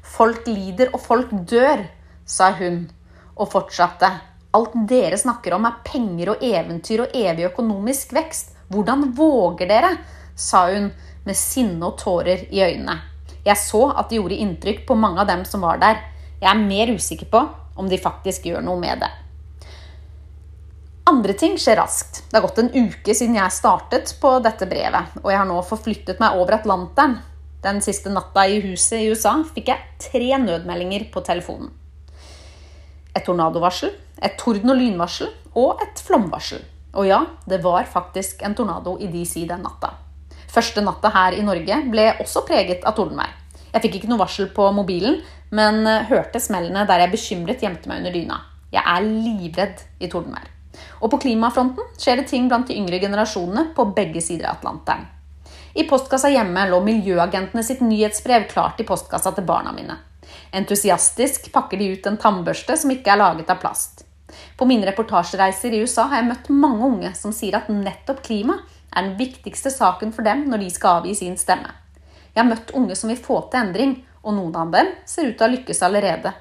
Folk lider og folk dør, sa hun, og fortsatte. Alt dere snakker om er penger og eventyr og evig økonomisk vekst. Hvordan våger dere? sa hun med sinne og tårer i øynene. Jeg så at det gjorde inntrykk på mange av dem som var der. Jeg er mer usikker på om de faktisk gjør noe med det. Andre ting skjer raskt. Det har gått en uke siden jeg startet på dette brevet, og jeg har nå forflyttet meg over Atlanteren. Den siste natta i huset i USA fikk jeg tre nødmeldinger på telefonen. Et tornadovarsel, et torden- og lynvarsel og et flomvarsel. Og ja, det var faktisk en tornado i DC den natta. Første natta her i Norge ble også preget av tordenvær. Jeg fikk ikke noe varsel på mobilen, men eh, hørte smellene der jeg bekymret gjemte meg under dyna. Jeg er livredd i tordenvær. Og på klimafronten skjer det ting blant de yngre generasjonene på begge sider av Atlanteren. I postkassa hjemme lå miljøagentene sitt nyhetsbrev klart i postkassa til barna mine. Entusiastisk pakker de ut en tannbørste som ikke er laget av plast. På mine reportasjereiser i USA har jeg møtt mange unge som sier at nettopp klima er den viktigste saken for dem når de skal avgi sin stemme. Jeg har møtt unge som vil få til endring, og noen av dem ser ut til å ha lykkes allerede.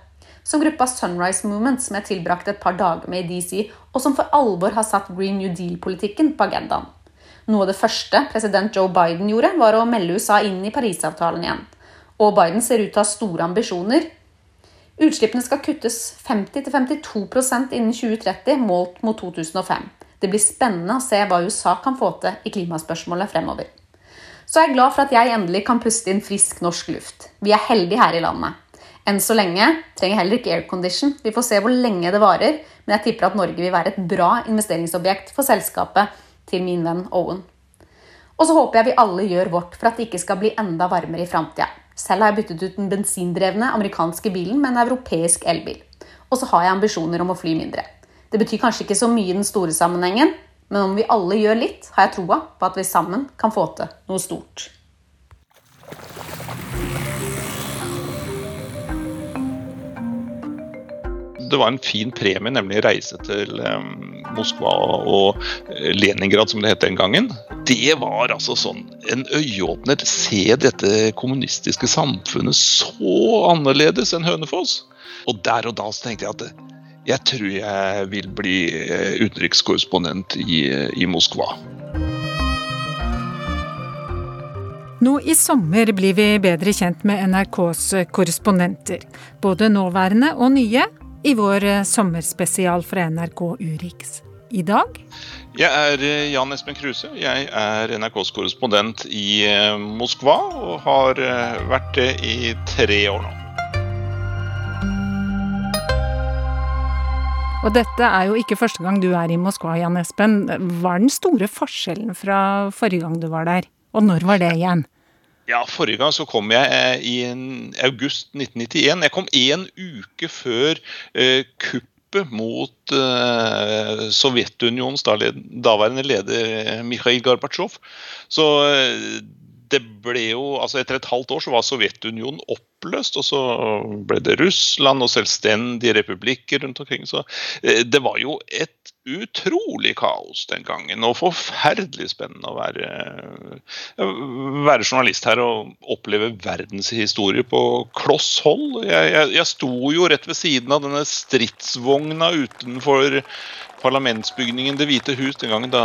Som gruppa Sunrise Movement, som jeg tilbrakte et par dager med i DC, og som for alvor har satt Green New Deal-politikken på agendaen. Noe av det første president Joe Biden gjorde, var å melde USA inn i Parisavtalen igjen. Og Biden ser ut til å ha store ambisjoner Utslippene skal kuttes 50-52% innen 2030, målt mot 2005. Det blir spennende å se hva USA kan få til i klimaspørsmålet fremover. Så jeg er glad for at jeg endelig kan puste inn frisk norsk luft. Vi er heldige her i landet. Enn så lenge trenger heller ikke aircondition. Vi får se hvor lenge det varer, men jeg tipper at Norge vil være et bra investeringsobjekt for selskapet til min venn Owen. Og så håper jeg vi alle gjør vårt for at det ikke skal bli enda varmere i framtida. Selv har jeg byttet ut den bensindrevne amerikanske bilen med en europeisk elbil. Og så har jeg ambisjoner om å fly mindre. Det betyr kanskje ikke så mye i den store sammenhengen, men om vi alle gjør litt, har jeg troa på at vi sammen kan få til noe stort. det var en fin premie, nemlig reise til Moskva og eh, Leningrad, som det het den gangen. Det var altså sånn en øyeåpner. Se dette kommunistiske samfunnet så annerledes enn Hønefoss. Og der og da så tenkte jeg at jeg tror jeg vil bli eh, utenrikskorrespondent i, i Moskva. Nå i sommer blir vi bedre kjent med NRKs korrespondenter. Både nåværende og nye i vår eh, sommerspesial fra NRK Urix. I dag Jeg er eh, Jan Espen Kruse. Jeg er NRKs korrespondent i Moskva, og har vært det i tre år nå. Og dette er jo ikke første gang du er i Moskva, Jan Espen. Hva er den store forskjellen fra forrige gang du var der? Og når var det igjen? Ja, Forrige gang så kom jeg eh, i august 1991. Jeg kom én uke før eh, kuppet mot eh, Sovjetunionens daværende leder Mikhail Gorbatsjov. Så eh, det ble jo, altså Etter et halvt år så var Sovjetunionen oppløst, og så ble det Russland og selvstendige republikker rundt omkring. Så eh, det var jo et utrolig kaos den gangen, og forferdelig spennende å være, eh, være journalist her og oppleve verdenshistorie på kloss hold. Jeg, jeg, jeg sto jo rett ved siden av denne stridsvogna utenfor parlamentsbygningen Det hvite hus den gangen da,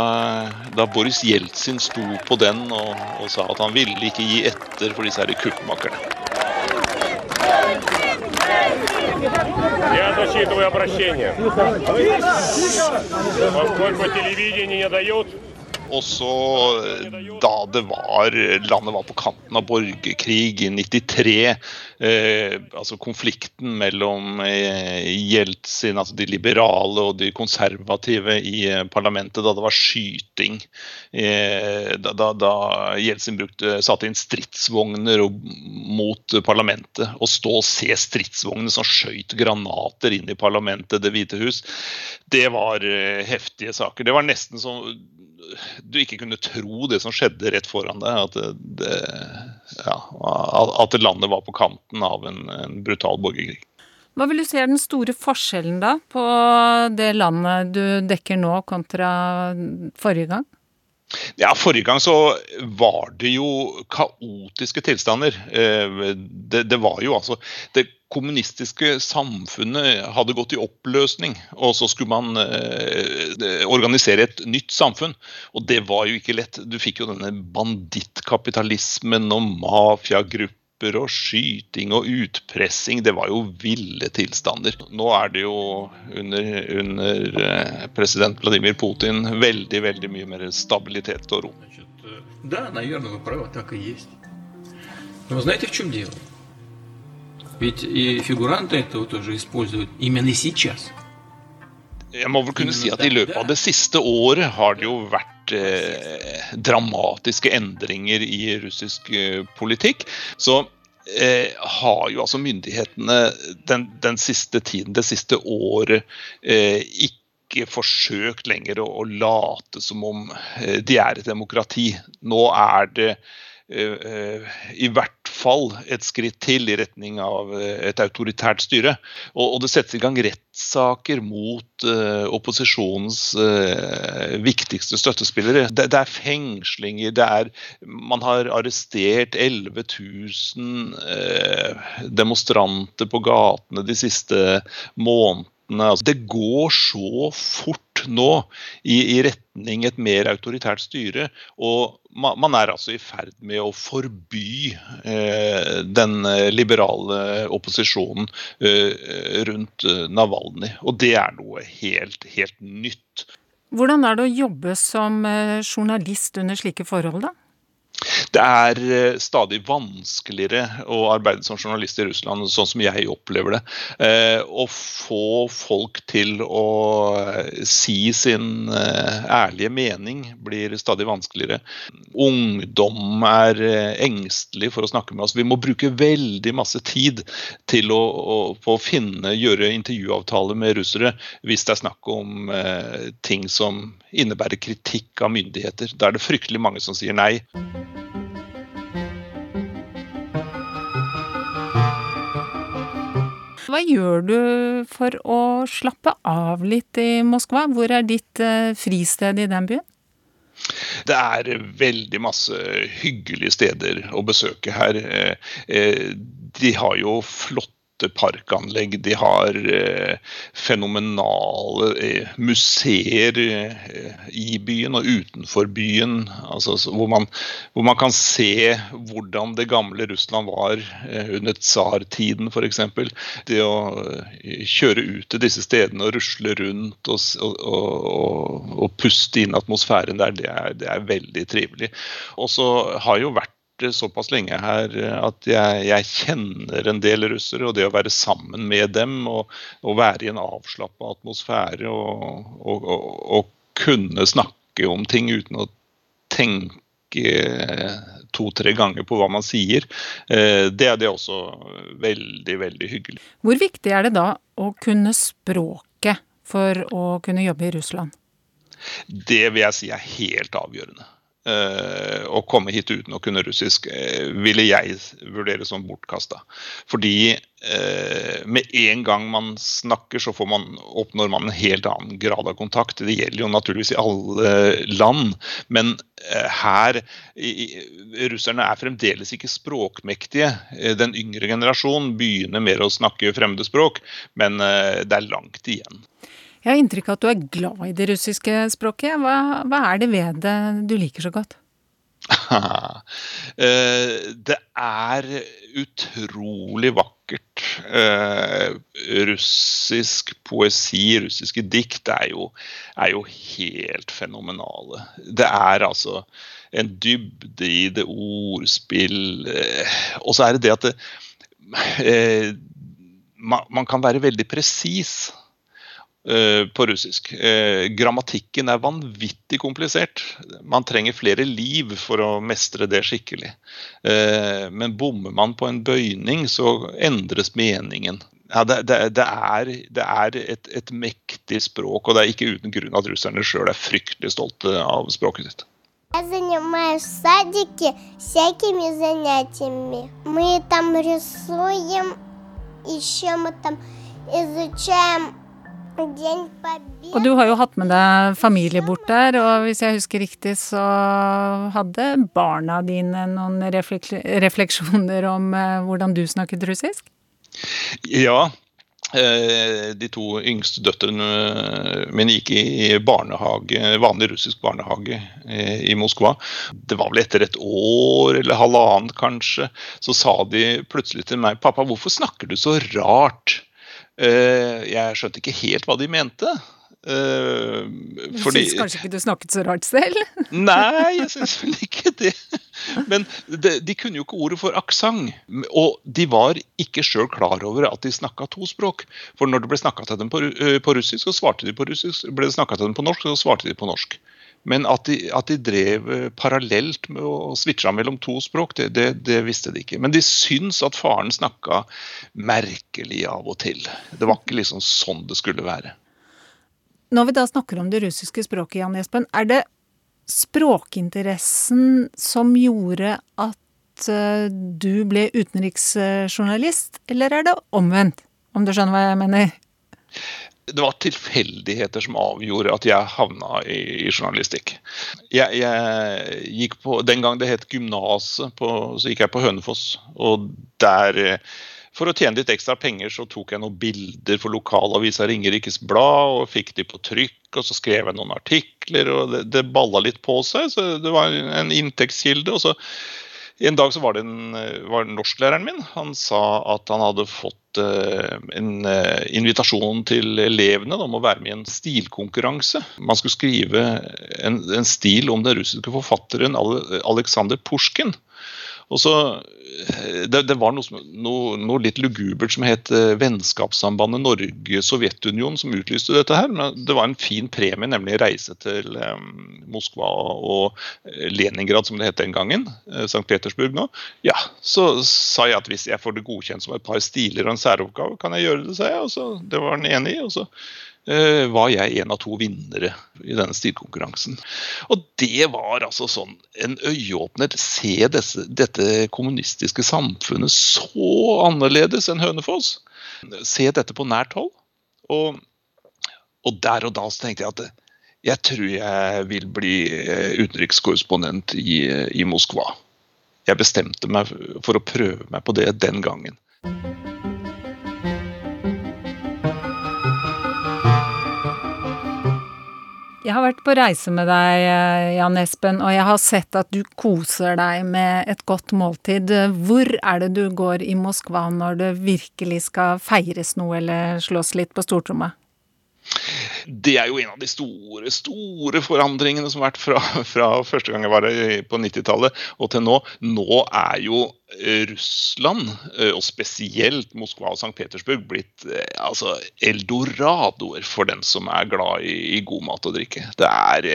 da Boris Jeltsin sto på den og, og, sa at han ville ikke gi etter for disse kuppmakerne. Я зачитываю обращение. Поскольку телевидение не дает også da det var landet var på kanten av borgerkrig i 93, eh, altså konflikten mellom eh, Jeltsin, altså de liberale og de konservative i eh, parlamentet, da det var skyting. Eh, da, Jeltsin brukte, satte inn stridsvogner mot parlamentet. Å stå og se stridsvogner som skøyt granater inn i parlamentet, Det hvite hus, det var eh, heftige saker. Det var nesten som du ikke kunne tro det som skjedde rett foran deg. At, det, ja, at landet var på kanten av en, en, brutal borgerkrig. Hva vil du si er den store forskjellen da på det landet du dekker nå kontra forrige gang? Ja, Forrige gang så var det jo kaotiske tilstander. Eh, det, det var jo altså Det kommunistiske samfunnet hadde gått i oppløsning, og så skulle man eh, organisere et nytt samfunn. Og det var jo ikke lett. Du fikk jo denne bandittkapitalismen og mafiagrupper og skyting og utpressing. Det var jo ville tilstander. Nå er det jo under, under eh, president Vladimir Putin veldig, veldig mye mer stabilitet og ro. Да, наверное, вы правы, так и есть. Но вы знаете, в чем дело? Ведь и фигуранты этого тоже используют именно сейчас. Jeg må vel kunne si at I løpet av det siste året har det jo vært eh, dramatiske endringer i russisk eh, politikk. Så eh, har jo altså myndighetene den, den, siste tiden, det siste året, eh, ikke forsøkt lenger å, å late som om eh, de er et demokrati. Nå er det Eh, i hvert fall et skritt til i retning av eh, et autoritært styre. Og, det settes i gang rettssaker mot opposisjonens viktigste støttespillere. Det, er fengslinger, det er Man har arrestert 11 000 uh, demonstranter på gatene de siste månedene. Altså, det går så fort nå i, i retning et mer autoritært styre. Og man, man er altså i ferd med å forby eh, den liberale opposisjonen eh, rundt eh, Navalny. Og det er noe helt, helt nytt. Hvordan er det å jobbe som eh, journalist under slike forhold, da? Det er eh, stadig vanskeligere å arbeide som journalist i Russland, sånn som jeg opplever det. Eh, å få folk til å eh, si sin ærlige mening blir stadig vanskeligere. Ungdom er engstelig for å snakke med oss. Vi må bruke veldig masse tid til å, å, finne, gjøre intervjuavtaler med russere hvis det er snakk om ting som innebærer kritikk av myndigheter. Da er det fryktelig mange som sier nei. Hva gjør du for å slappe av litt i Moskva? Hvor er ditt eh, fristed i den byen? Det er veldig masse hyggelige steder å besøke her. Eh, eh, de har jo flott flotte parkanlegg. De har eh, fenomenale eh, museer eh, i byen og utenfor byen. Altså, hvor, man, hvor, man, kan se hvordan det gamle Russland var under tsartiden f.eks. Det å kjøre ut til disse stedene og rusle rundt og, og, og, og puste inn atmosfæren der, det er, det er veldig trivelig. Og så har jo vært såpass lenge her at jeg, jeg, kjenner en del russere. Og det å være sammen med dem og, og være i en avslappa atmosfære og, og, og, kunne snakke om ting uten å tenke to-tre ganger på hva man sier, eh, det er det også veldig, veldig hyggelig. Hvor viktig er det da å kunne språket for å kunne jobbe i Russland? Det vil jeg si er helt avgjørende. Uh, å komme hit uten å kunne russisk, uh, ville jeg vurdere som bortkasta. Fordi uh, med en gang man snakker, så man, oppnår man en helt annen grad av kontakt. Det gjelder jo naturligvis i alle land, men her Russerne er fremdeles ikke språkmektige. Den yngre generasjonen begynner mer å snakke fremmede språk, men det er langt igjen. Jeg har inntrykk av at du er glad i det russiske språket. Hva, hva er det ved det du liker så godt? <laughs> Eh, det er utrolig vakkert. Eh, russisk poesi, russiske dikt, er jo, er jo helt fenomenale. Det er altså en dybde i det ordspill. Eh, og så er det det at det, man kan være veldig presis. Eh, på russisk. Eh, grammatikken er vanvittig komplisert. Man trenger flere liv for å mestre det skikkelig. Eh, men bommer man på en bøyning, så endres meningen. Ja, det, det, det, er, det er et, et, mektig språk, og det er ikke uten grunn at russerne sjøl er fryktelig stolte av språket sitt. Я занимаюсь в садике всякими занятиями. Мы там рисуем, еще мы там изучаем og du har jo hatt med deg familie bort der, og hvis jeg husker riktig, så hadde barna dine noen refleksjoner om eh, hvordan du snakket russisk? Ja. Eh, de to yngste døtrene mine gikk i barnehage, vanlig russisk barnehage eh, i Moskva. Det var vel etter et år eller halvannet kanskje, så sa de plutselig til meg 'Pappa, hvorfor snakker du så rart?' Eh, jeg skjønte ikke helt hva de mente. Uh, du fordi... syns kanskje ikke du snakket så rart selv? <laughs> Nei, jeg syns vel ikke det. Men de, de, kunne jo ikke ordet for aksent. Og de var ikke sjøl klar over at de snakka to språk. For når det ble snakka til dem på, på, russisk, så svarte de på russisk. Ble det snakka til dem på norsk, så svarte de på norsk. Men at de, at de, drev eh, parallelt med å switcha mellom to språk, det, det, det, visste de ikke. Men de syns at faren snakka merkelig av og til. Det var ikke liksom sånn det skulle være. Når vi da snakker om det russiske språket, Jan Espen, er det språkinteressen som gjorde at eh, du ble utenriksjournalist, eller er det omvendt? Om du skjønner hva jeg mener? det var tilfeldigheter som avgjorde at jeg havna i, i journalistikk. Jeg, jeg, gikk på, Den gang det het gymnaset, så gikk jeg på Hønefoss. Og der, for å tjene litt ekstra penger, så tok jeg noen bilder for lokalavisa Ringerikes Blad og fikk de på trykk. Og så skrev jeg noen artikler, og det, det balla litt på seg. Så det var en inntektskilde. og så en dag så var det en, var norsklæreren min. Han sa at han hadde fått uh, en uh, invitasjon til elevene om å være med i en stilkonkurranse. Man skulle skrive en, en stil om den russiske forfatteren Aleksandr Pusjkin. Og så, eh, det, det var noe, noe, noe, litt lugubert som het eh, Vennskapssambandet Norge-Sovjetunionen som utlyste dette her. Men det var en fin premie, nemlig reise til um, Moskva og Leningrad, som det het den gangen. St. Petersburg nå. Ja, så sa jeg at hvis jeg får det godkjent som et par stiler og en særoppgave, kan jeg gjøre det, sa jeg. Og så, det var han enig i. og så var jeg en av to vinnere i denne stilkonkurransen. Og det var altså sånn en øyeåpner. Se desse, dette kommunistiske samfunnet så annerledes enn Hønefoss. Se dette på nært hold. Og, og der og da så tenkte jeg at jeg tror jeg vil bli eh, utenrikskorrespondent i, i Moskva. Jeg bestemte meg for å prøve meg på det den gangen. Jeg har vært på reise med deg, eh, Jan Espen, og jeg har sett at du koser deg med et godt måltid. Hvor er det du går i Moskva når det virkelig skal feires noe eller slås litt på stortromma? Det er jo en av de store store forandringene som har vært fra, fra første gang jeg var på 90-tallet og til nå. Nå er jo eh, Russland, eh, og spesielt Moskva og St. Petersburg, blitt eh, altså, eldoradoer for den som er glad i, i god mat og drikke. Det er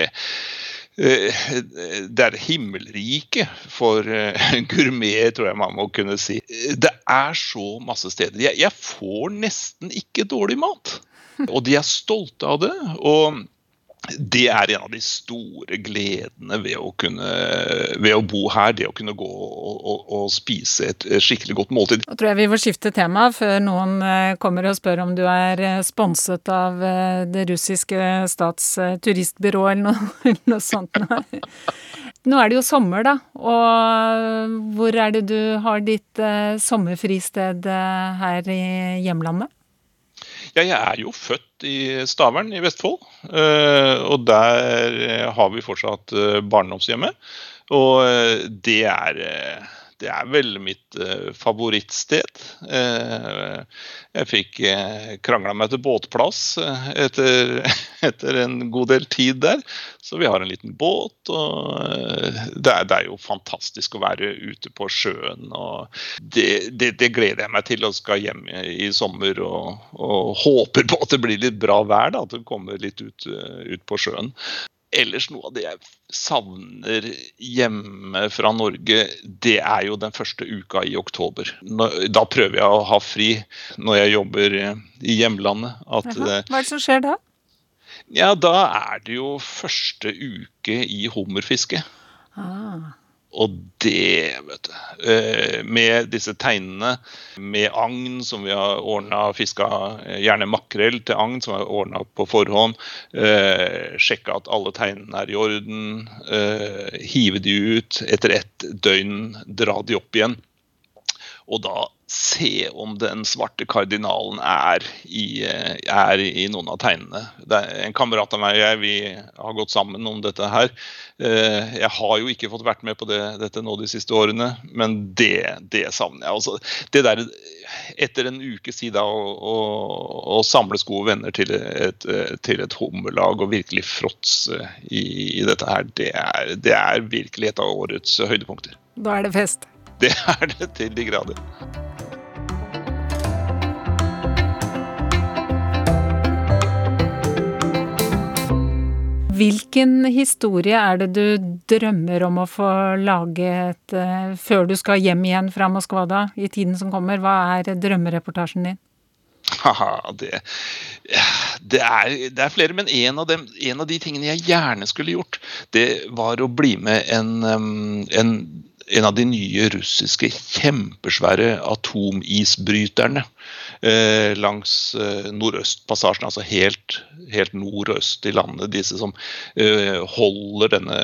det er himmelriket for <laughs> gourmet, tror jeg man må kunne si. Det er så masse steder. Jeg får nesten ikke dårlig mat. Og de er stolte av det. og det er en av de store gledene ved å, kunne, ved å bo her. Det å kunne gå og, og, og, spise et skikkelig godt måltid. Nå tror jeg vi får skifte tema før noen eh, kommer og spør om du er eh, sponset av eh, det russiske stats turistbyrå eller noe, <laughs> noe sånt. Nå er det jo sommer, da. Og hvor er det du har ditt sommerfristed her i hjemlandet? Ja, jeg er jo født i Stavern i Vestfold. Eh, og der har vi fortsatt eh, barndomshjemmet. Og det er det er vel mitt uh, favorittsted. Uh, jeg fikk eh, krangla meg til båtplass uh, etter, <laughs> etter, en god del tid der. Så vi har en liten båt, og det er, det, er, jo fantastisk å være ute på sjøen. Det, det, det gleder jeg meg til og skal hjem i sommer. Og, og, håper på at det blir litt bra vær, da, at det kommer litt ut, ut på sjøen ellers noe av det jeg savner hjemme fra Norge, det er jo den første uka i oktober. Da prøver jeg å ha fri når jeg jobber i hjemlandet. At, Hva er det som skjer da? Ja, Da er det jo første uke i hummerfiske. Ah. Og det, vet du eh, Med disse teinene, med agn som vi har ordna, fiska eh, gjerne makrell til agn som har ordna på forhånd. Eh, sjekka at alle tegnene er i orden. Hive de ut. Etter ett døgn dra de opp igjen. Og da se om den svarte kardinalen er i, eh, er i noen av tegnene. en kamerat av meg og jeg vi har gått sammen om dette her. Eh, jeg har jo ikke fått vært med på det, dette nå de siste årene, men det, det savner jeg. Altså, det der, etter en ukes tid å, å, å, samle gode venner til et, til et hummerlag og virkelig fråtse i, i, dette her, det er, det er virkelig et av årets høydepunkter. Da er det fest. Det er det til de grader. Hvilken historie er det du drømmer om å få laget uh, før du skal hjem igjen fra Moskva da, i tiden som kommer? Hva er drømmereportasjen din? Haha, det, det, er, det, er, flere, men en av, dem, en av, de tingene jeg gjerne skulle gjort, det var å bli med en, en en av de nye russiske kjempesvære atomisbryterne eh, langs eh, Nordøstpassasjen, altså helt, helt nordøst i landet. Disse som eh, holder denne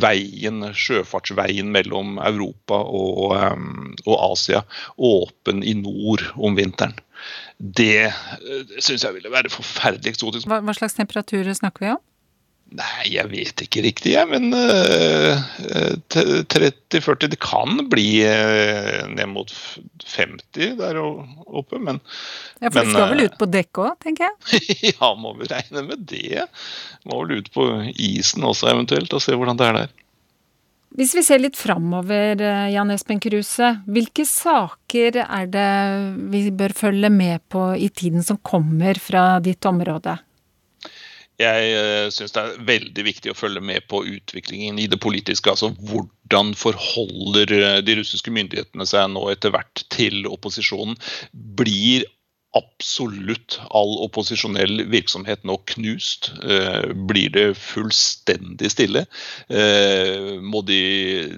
veien, sjøfartsveien mellom Europa og, um, og Asia åpen i nord om vinteren. Det eh, syns jeg ville være forferdelig eksotisk. Hva, hva slags temperaturer snakker vi om? Nei, jeg vet ikke riktig, jeg. Men uh, eh, 30-40 Det kan bli uh, ned mot 50 der oppe, men Ja, for men, du skal vel ut på dekk òg, tenker jeg? <laughs> ja, må vi regne med det. Må vel ut på isen også eventuelt, og se hvordan det er der. Hvis vi ser litt framover, Jan Espen Kruse. Hvilke saker er det vi bør følge med på i tiden som kommer fra ditt område? Jeg uh, syns det er veldig viktig å følge med på utviklingen i det politiske. altså Hvordan forholder eh, de russiske myndighetene seg nå etter hvert til opposisjonen? Blir absolutt all opposisjonell virksomhet nå knust? Uh, blir det fullstendig stille? Må de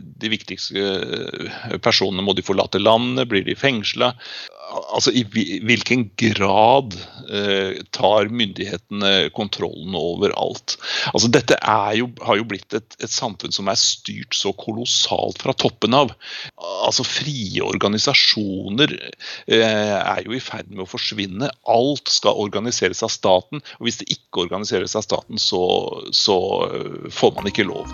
de viktigste eh, personene? Må de forlate landet? Blir de fengsla? Altså, I hvilken grad eh, tar myndighetene kontrollen over alt? Altså, dette jo, har jo blitt et, et, samfunn som er styrt så kolossalt fra toppen av. Altså, Frie organisasjoner eh, er jo i ferd med å forsvinne. Alt skal organiseres av staten. og Hvis det ikke organiseres av staten, så, så eh, får man ikke lov.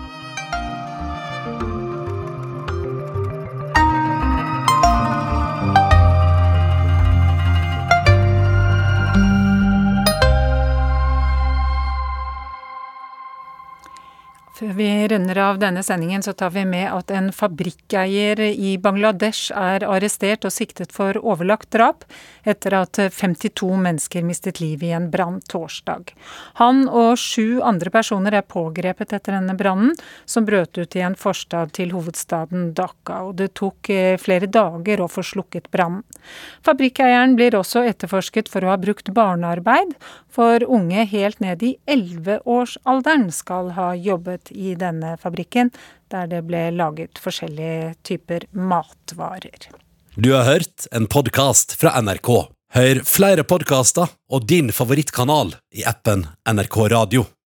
Før vi runder av denne sendingen, så tar vi med at en fabrikkeier i Bangladesh er arrestert og siktet for overlagt drap, etter at 52 mennesker mistet livet i en brann torsdag. Han og sju andre personer er pågrepet etter denne brannen, som brøt ut i en forstad til hovedstaden Dhaka, og det tok eh, flere dager å få slukket brannen. Fabrikkeieren blir også etterforsket for å ha brukt barnearbeid, for unge helt ned i 11-årsalderen skal ha jobbet i denne fabrikken, der det ble laget forskjellige typer matvarer. Du har hørt en podkast fra NRK. Hør flere podkaster og din favorittkanal i appen NRK Radio.